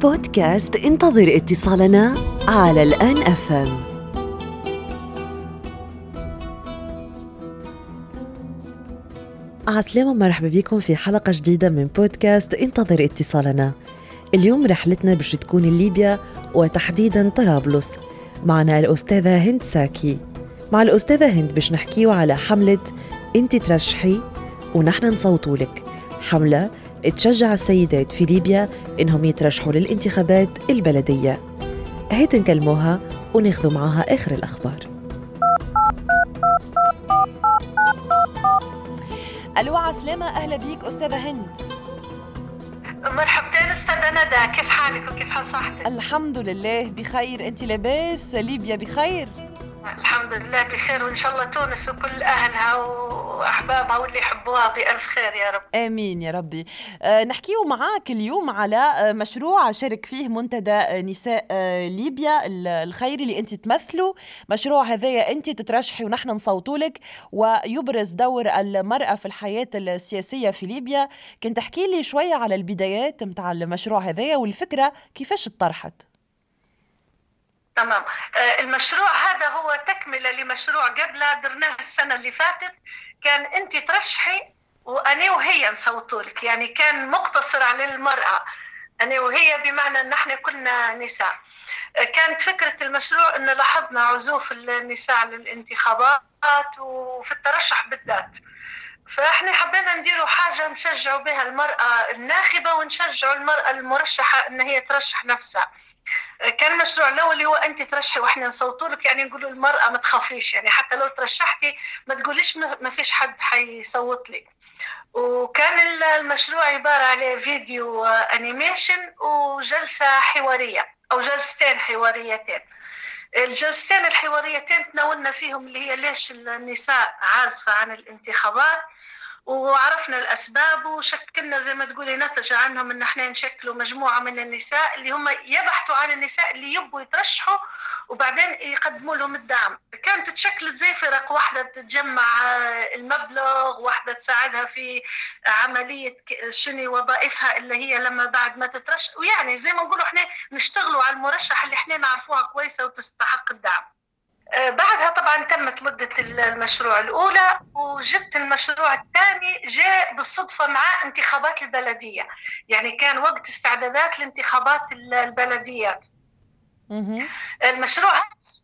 بودكاست انتظر اتصالنا على الآن أفهم. عسلامة مرحبا بكم في حلقة جديدة من بودكاست انتظر اتصالنا. اليوم رحلتنا باش تكون ليبيا وتحديدا طرابلس. معنا الأستاذة هند ساكي. مع الأستاذة هند باش نحكيو على حملة انت ترشحي ونحن نصوتوا لك. حملة تشجع السيدات في ليبيا إنهم يترشحوا للانتخابات البلدية. هيت نكلموها وناخذوا معاها آخر الأخبار. ألو عسلامة أهلا بيك أستاذة هند. مرحبتين أستاذة ندى كيف حالك وكيف حال صحتك؟ الحمد لله بخير. أنت لاباس ليبيا بخير؟ الحمد لله بخير وإن شاء الله تونس وكل أهلها وأحبابها واللي يحبوها بألف خير يا رب. آمين يا ربي. أه نحكيو معاك اليوم على آه، مشروع شارك فيه منتدى آه، نساء آه، ليبيا الخيري اللي أنت تمثله مشروع هذايا أنت تترشحي ونحن نصوتوا لك ويبرز دور المرأة في الحياة السياسية في ليبيا. كنت تحكي لي شوية على البدايات متاع المشروع هذايا والفكرة كيفاش اتطرحت تمام. آه، المشروع هذا هو تكملة لمشروع قبله درناه السنة اللي فاتت. كان أنت ترشحي وأنا وهي نصوتوا لك يعني كان مقتصر على المرأة. أنا وهي بمعنى إن إحنا كلنا نساء. آه، كانت فكرة المشروع إن لاحظنا عزوف النساء للانتخابات وفي الترشح بالذات. فإحنا حبينا نديروا حاجة نشجعوا بها المرأة الناخبة ونشجعوا المرأة المرشحة إن هي ترشح نفسها. كان المشروع الأول اللي هو أنت ترشحي وإحنا نصوتوا لك يعني نقولوا المرأة ما تخافيش يعني حتى لو ترشحتي ما تقوليش ما فيش حد حيصوت لك. وكان المشروع عبارة على فيديو انيميشن وجلسة حوارية أو جلستين حواريتين. الجلستين الحواريتين تناولنا فيهم اللي هي ليش النساء عازفة عن الانتخابات وعرفنا الأسباب وشكلنا زي ما تقولي نتج عنهم إن إحنا نشكلوا مجموعة من النساء اللي هم يبحثوا عن النساء اللي يبوا يترشحوا وبعدين يقدموا لهم الدعم. كانت تشكلت زي فرق واحدة تتجمع المبلغ واحدة تساعدها في عملية شنو وظائفها اللي هي لما بعد ما تترشح ويعني زي ما نقولوا إحنا نشتغلوا على المرشح اللي إحنا نعرفوها كويسة وتستحق الدعم. آه، بعدها طبعا تمت مدة المشروع الأولى وجدت المشروع الثاني جاء بالصدفة مع انتخابات البلدية. يعني كان وقت استعدادات لانتخابات البلديات. المشروع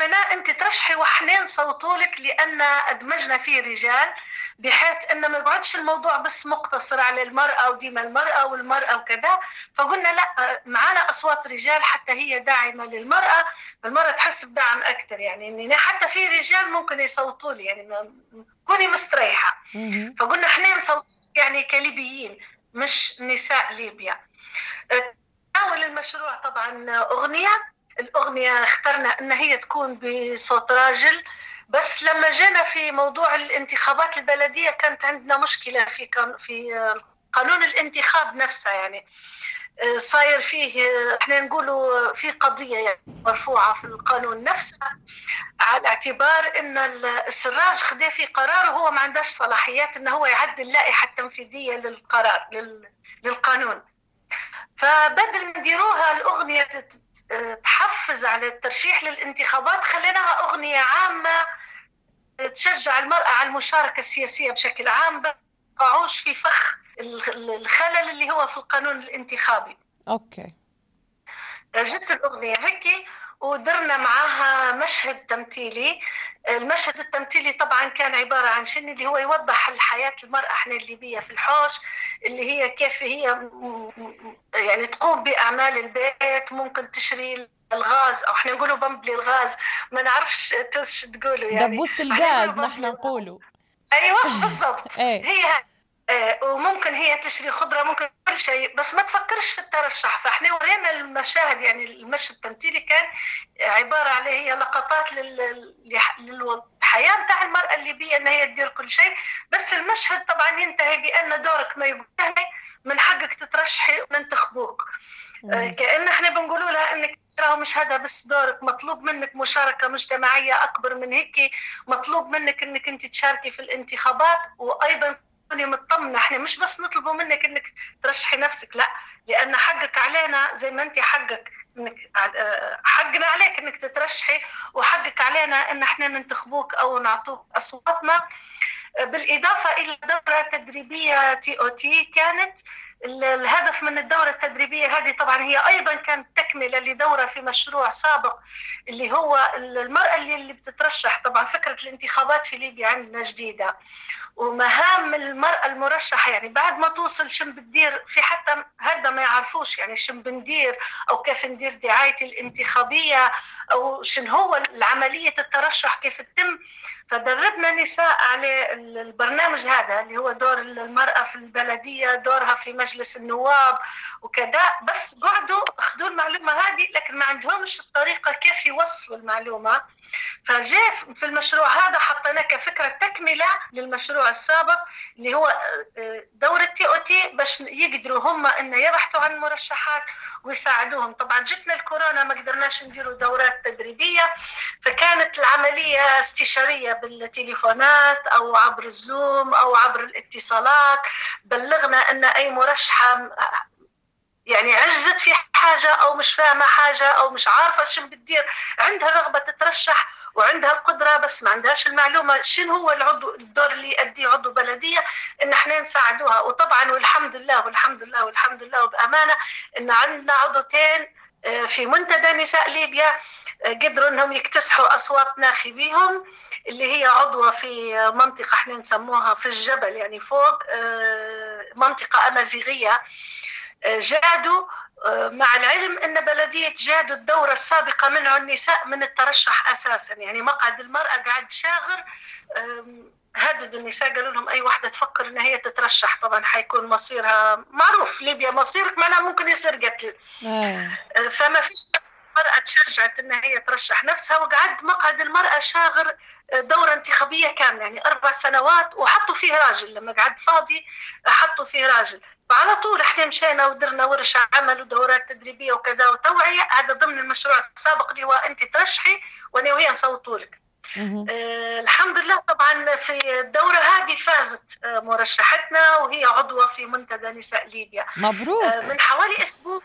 هذا أنت ترشحي وحنين صوتوا لك لأن أدمجنا فيه رجال بحيث انه ما يقعدش الموضوع بس مقتصر على المرأة وديما المرأة والمرأة وكذا. فقلنا لا معنا أصوات رجال حتى هي داعمة للمرأة المرأة تحس بدعم أكثر يعني حتى في رجال ممكن يصوتوا لي يعني كوني مستريحة. فقلنا إحنا نصوت يعني كليبيين مش نساء ليبيا. تناول المشروع طبعا أغنية. الأغنية اخترنا إن هي تكون بصوت راجل بس لما جينا في موضوع الانتخابات البلدية كانت عندنا مشكلة في في قانون الانتخاب نفسه يعني. صاير فيه إحنا نقولوا في قضية يعني مرفوعة في القانون نفسه على اعتبار إن السراج خذ في قرار وهو ما عندهش صلاحيات إنه هو يعدل اللائحة التنفيذية للقرار للقانون. فبدل ما نديروها الأغنية تحفز على الترشيح للانتخابات. خليناها أغنية عامة تشجع المرأة على المشاركة السياسية بشكل عام بقعوش في فخ الخلل اللي هو في القانون الانتخابي. أوكي. جت الأغنية هيك ودرنا معاها مشهد تمثيلي. المشهد التمثيلي طبعا كان عبارة عن شنو؟ اللي هو يوضح الحياة المرأة إحنا الليبية في الحوش اللي هي كيف هي يعني تقوم بأعمال البيت ممكن تشري الغاز أو إحنا نقولوا بمبلي الغاز ما نعرفش تقولوا يعني. دبوسة الغاز نحن نقولوا أيوه بالضبط. إيه. هي هذه. آه، وممكن هي تشري خضرة ممكن كل شيء بس ما تفكرش في الترشح. فإحنا ورينا المشاهد يعني المشهد التمثيلي كان عبارة على هي لقطات للحياة بتاع المرأة الليبية إن هي تدير كل شيء. بس المشهد طبعا ينتهي بأن دورك ما يقول من حقك تترشحي وننتخبوك آه، كأن إحنا بنقولوا لها إنك ترى مش هذا بس دورك. مطلوب منك مشاركة مجتمعية أكبر من هيك مطلوب منك إنك أنت تشاركي في الانتخابات. وأيضا تكوني مطمنة. إحنا مش بس نطلبوا منك إنك ترشحي نفسك لا. لأن حقك علينا زي ما انت حقك إنك حقنا عليك إنك تترشحي وحقك علينا إن إحنا ننتخبوك أو نعطوك أصواتنا. بالإضافة إلى دورة تدريبية TOT كانت الهدف من الدورة التدريبية هذه طبعا هي أيضا كانت تكملة لدورة في مشروع سابق اللي هو المرأة اللي, اللي بتترشح طبعا فكرة الانتخابات في ليبيا عندنا جديدة. ومهام المرأة المرشحة يعني بعد ما توصل شن بتدير في حتى هذا ما يعرفوش يعني شن بندير أو كيف ندير دعاية الانتخابية أو شن هو العملية الترشح كيف تتم. فدربنا نساء على البرنامج هذا اللي هو دور المرأة في البلدية دورها في مجلس النواب وكذا بس قعدوا أخذوا المعلومة هذه لكن ما عندهمش الطريقة كيف يوصلوا المعلومة. فجاء في المشروع هذا حطيناه كفكرة تكملة للمشروع السابق اللي هو آه، دورة تي أو تي باش يقدروا هم إن يبحثوا عن مرشحات ويساعدوهم. طبعا جتنا الكورونا ما قدرناش نديروا دورات تدريبية فكانت العملية استشارية بالتليفونات أو عبر الزوم أو عبر الاتصالات. بلغنا إن أي مرشحة يعني عجزت في حاجة أو مش فاهمة حاجة أو مش عارفة شو بتدير عندها رغبة تترشح وعندها القدرة بس ما عندهاش المعلومة. شنو هو العضو الدور اللي يؤديه عضو بلدية؟ إن إحنا نساعدوها. وطبعا والحمد لله والحمد لله والحمد لله وبأمانة إن عندنا عضوتين في منتدى نساء ليبيا آه، قدروا إنهم يكتسحوا اصوات ناخبيهم اللي هي عضوة في منطقة إحنا نسموها في الجبل يعني فوق آه، منطقة أمازيغية. جادوا آه، مع العلم إن بلدية جادوا الدورة السابقة منع النساء من الترشح أساسا. يعني مقعد المرأة قاعد شاغر هددوا النساء قالوا لهم أي واحدة تفكر ان هي تترشح. طبعا حيكون مصيرها معروف. ليبيا مصيرك معناها ممكن يصير قتل. آه. فما فيش المرأة تشجعت ان هي ترشح. نفسها وقعد مقعد المرأة شاغر دورة انتخابية كاملة. يعني أربع سنوات وحطوا فيه راجل. لما قعد فاضي حطوا فيه راجل. فعلى طول إحنا مشينا ودرنا ورش عمل ودورات تدريبية وكذا. وتوعية هذا ضمن المشروع السابق اللي هو أنت ترشحي وأنا وهي نصوتوا لك. آه الحمد لله طبعا في الدورة هذه فازت آه مرشحتنا وهي عضوة في منتدى نساء ليبيا. مبروك. آه من حوالي أسبوع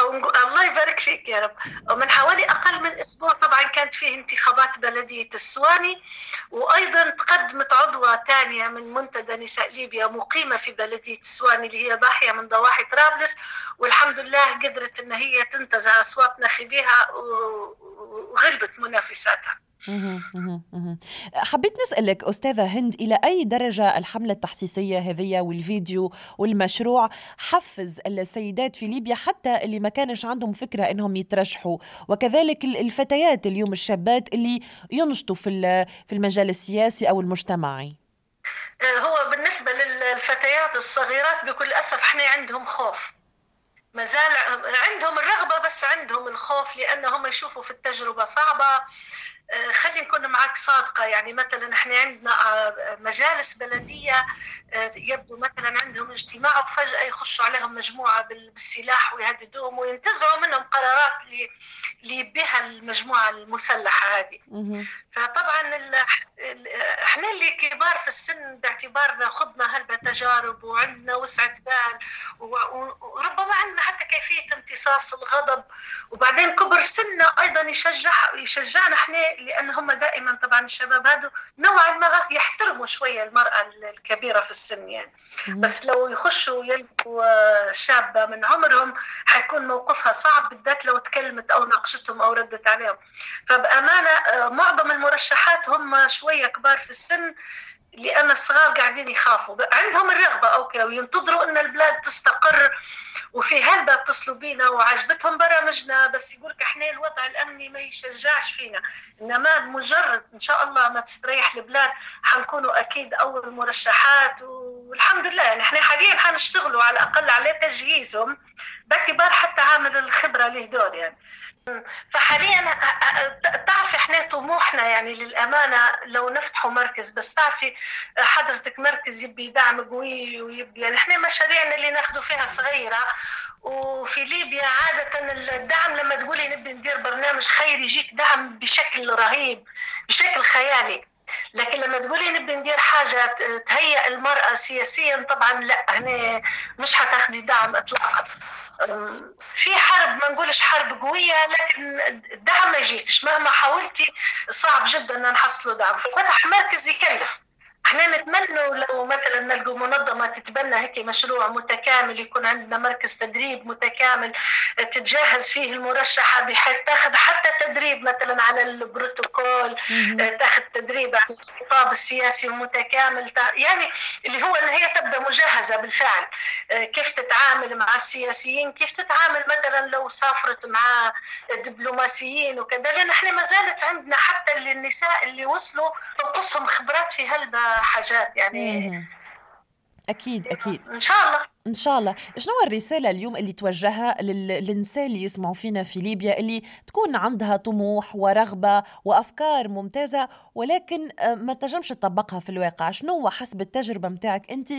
الله يبارك فيك يا رب ومن حوالي أقل من أسبوع طبعا كانت فيه انتخابات بلدية السواني وأيضا تقدمت عضوة ثانية من منتدى نساء ليبيا مقيمة في بلدية السواني اللي هي ضاحية من ضواحي طرابلس والحمد لله قدرت أن هي تنتزع أصوات ناخبيها وغلبت منافساتها حبيت نسألك أستاذة هند إلى أي درجة الحملة التحسيسية هذه والفيديو والمشروع حفز السيدات في ليبيا حتى اللي ما كانش عندهم فكرة إنهم يترشحوا؟ وكذلك الفتيات اليوم الشابات اللي ينشطوا في في المجال السياسي أو المجتمعي. آه، هو بالنسبة للفتيات الصغيرات بكل أسف إحنا عندهم خوف. ما زال عندهم الرغبة بس عندهم الخوف لأنهم يشوفوا في التجربة صعبة. خلي نكون معك صادقة. يعني مثلا إحنا عندنا آه، مجالس بلدية آه، يبدو مثلا عندهم اجتماع وفجأة يخشوا عليهم مجموعة بالسلاح ويهددوهم وينتزعوا منهم قرارات اللي بها المجموعة المسلحة هذه. فطبعا إحنا اللي كبار في السن باعتبارنا خضنا هالتجارب وعندنا وسعة بال وربما عندنا حتى كيفية امتصاص الغضب. وبعدين كبر سننا أيضا يشجع يشجعنا إحنا لأن هم دائما طبعا الشباب هذو نوعا ما يحترموا شوية المرأة الكبيرة في السن يعني. بس لو يخشوا يلقوا شابة من عمرهم حيكون موقفها صعب بالذات لو تكلمت أو ناقشتهم أو ردت عليهم. فبأمانة آه، معظم المرشحات هم شوية كبار في السن لأن الصغار قاعدين يخافوا. عندهم الرغبة أوكي وينتظروا إن البلاد تستقر وفي هلبة اتصلوا بينا وعجبتهم برامجنا بس يقول إحنا الوضع الأمني ما يشجعش فينا. إنما مجرد إن شاء الله ما تستريح البلاد حنكونوا أكيد أول مرشحات والحمد لله. يعني إحنا حاليا حنشتغلوا على الأقل على تجهيزهم. باعتبار حتى عامل الخبرة له دور يعني. فحاليا تعرفي إحنا طموحنا يعني للأمانة لو نفتحوا مركز بس تعرفي حضرتك مركز يبي دعم قوي ويبي يعني إحنا مشاريعنا اللي ناخذوا فيها صغيرة. وفي ليبيا عادة الدعم لما تقولي نبي ندير برنامج خيري يجيك دعم بشكل رهيب بشكل خيالي. لكن لما تقولي نبي ندير حاجة تهيئ المرأة سياسيا طبعا لا هنا مش حتاخدي دعم اطلاقا. في حرب ما نقولش حرب قوية لكن الدعم ما يجيكش مهما حاولتي صعب جدا إن نحصلوا دعم. ففتح مركز يكلف. إحنا نتمنى لو مثلا نلقوا منظمة تتبنى هيك مشروع متكامل يكون عندنا مركز تدريب متكامل تتجهز فيه المرشحة بحيث تاخذ حتى تدريب مثلا على البروتوكول تاخذ تدريب على الخطاب السياسي المتكامل. يعني اللي هو إن هي تبدأ مجهزة بالفعل كيف تتعامل مع السياسيين كيف تتعامل مثلا لو سافرت مع دبلوماسيين وكذا. لأن إحنا ما زالت عندنا حتى النساء اللي وصلوا تنقصهم خبرات في هلبة حاجات يعني. أكيد أكيد. إن شاء الله. إن شاء الله. شنو الرسالة اليوم اللي توجهها للنساء اللي يسمعوا فينا في ليبيا اللي تكون عندها طموح ورغبة وأفكار ممتازة ولكن آه، ما تنجمش تطبقها في الواقع؟ شنو حسب التجربة متاعك أنت؟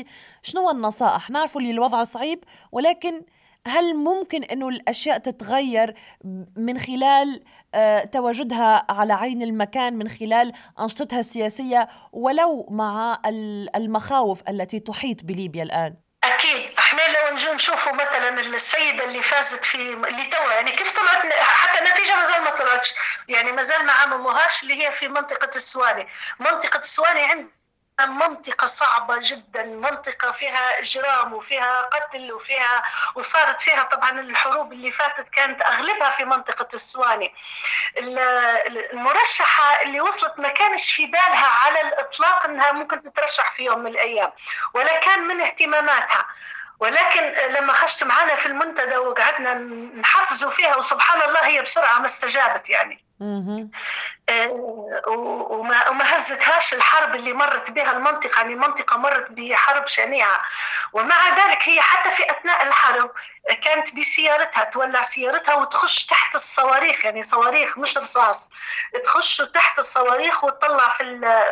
شنو النصائح؟ نعرفوا اللي الوضع صعيب ولكن هل ممكن إنه الأشياء تتغير من خلال آه، تواجدها على عين المكان من خلال أنشطتها السياسية ولو مع المخاوف التي تحيط بليبيا الآن؟ أكيد. إحنا لو نجي نشوفوا مثلا السيدة اللي فازت في اللي توا يعني كيف طلعت؟ حتى النتيجة ما زال ما طلعتش. يعني ما زال ما عمموهاش اللي هي في منطقة السواني. منطقة السواني عند منطقة صعبة جدا منطقة فيها إجرام وفيها قتل وفيها وصارت فيها طبعا الحروب اللي فاتت كانت أغلبها في منطقة السواني. المرشحة اللي وصلت ما كانش في بالها على الإطلاق أنها ممكن تترشح في يوم من الأيام ولا كان من اهتماماتها. ولكن لما خشت معنا في المنتدى وقعدنا نحفزوا فيها وسبحان الله هي بسرعة ما استجابت يعني. وما وما هزتهاش الحرب اللي مرت بها المنطقة يعني المنطقة مرت بحرب شنيعة. ومع ذلك هي حتى في أثناء الحرب كانت بسيارتها تولع سيارتها وتخش تحت الصواريخ يعني صواريخ مش رصاص. تخش تحت الصواريخ وتطلع في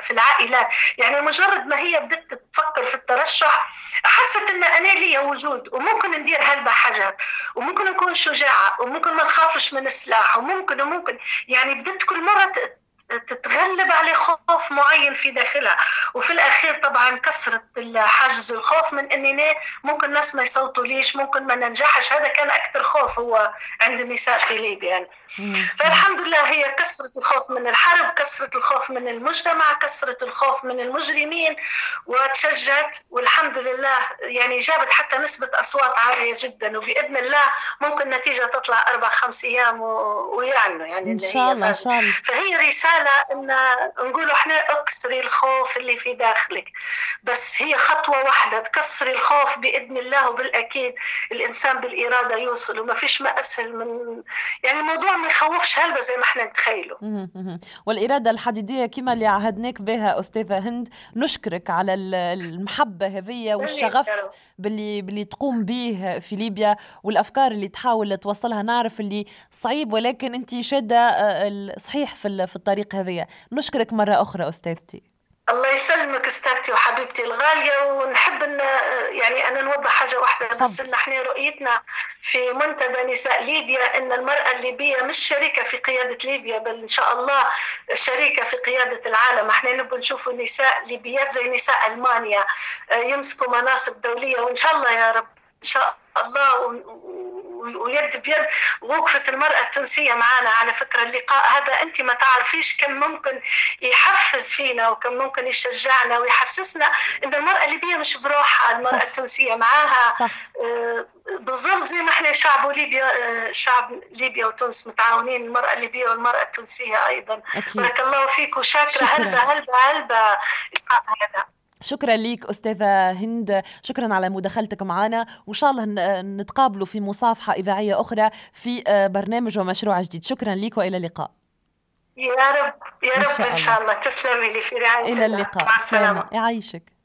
في العائلات. يعني مجرد ما هي بدت تفكر في الترشح حست إن أنا لي وجود وممكن ندير هلبة حاجات وممكن نكون شجاعة وممكن ما نخافش من السلاح وممكن وممكن. يعني بدت كل مرة تتغلب عليه خوف معين في داخلها. وفي الأخير طبعا كسرت حاجز الخوف من إني ممكن الناس ما يصوتوا ليش ممكن ما ننجحش. هذا كان أكثر خوف هو عند النساء في ليبيا. يعني. فالحمد لله هي كسرت الخوف من الحرب كسرت الخوف من المجتمع كسرت الخوف من المجرمين وتشجعت. والحمد لله يعني جابت حتى نسبة أصوات عالية جدا. وبإذن الله ممكن النتيجة تطلع أربع خمس أيام ويعنوا يعني إن شاء الله إن شاء الله. فهي رسالة إن نقولوا إحنا اكسري الخوف اللي في داخلك. بس هي خطوة واحدة تكسري الخوف بإذن الله وبالأكيد الإنسان بالإرادة يوصل. وما فيش ما أسهل من يعني الموضوع ما يخوفش هلبة زي ما إحنا نتخيلوا والإرادة الحديدية كما اللي عهدناك بها أستاذة هند نشكرك على المحبة هذه والشغف باللي باللي تقوم به في ليبيا والأفكار اللي تحاول توصلها. نعرف اللي صعيب ولكن أنت شادة آه، صحيح في الطريق هذه نشكرك مرة أخرى أستاذتي. الله يسلمك أستاذتي وحبيبتي الغالية ونحب إن يعني أنا نوضح حاجة واحدة. بس إن إحنا رؤيتنا في منتدى نساء ليبيا إن المرأة الليبية مش شريكة في قيادة ليبيا بل إن شاء الله شريكة في قيادة العالم. إحنا نبغى نشوف نساء ليبيات زي نساء ألمانيا يمسكوا مناصب دولية وإن شاء الله يا رب إن شاء الله ويد بيد وقفت المرأة التونسية معنا على فكرة اللقاء هذا أنت ما تعرفيش كم ممكن يحفز فينا وكم ممكن يشجعنا ويحسسنا أن المرأة الليبية مش بروحها المرأة صح. التونسية معاها. صح. آه، بالضبط زي ما إحنا شعب ليبيا آه، شعب ليبيا وتونس متعاونين المرأة الليبية والمرأة التونسية أيضا. بارك الله فيك وشاكرة. هلبة هلبة هلبة. هذا. شكرا ليك أستاذة هند. شكرا على مداخلتك معنا. وإن شاء الله نتقابلوا في مصافحة إذاعية أخرى في آه، برنامج ومشروع جديد. شكرا ليك وإلى اللقاء. يا رب يا رب إن شاء الله, إن شاء الله. تسلمي لي في رعاية إلى اللقاء. مع السلامة. يعيشك.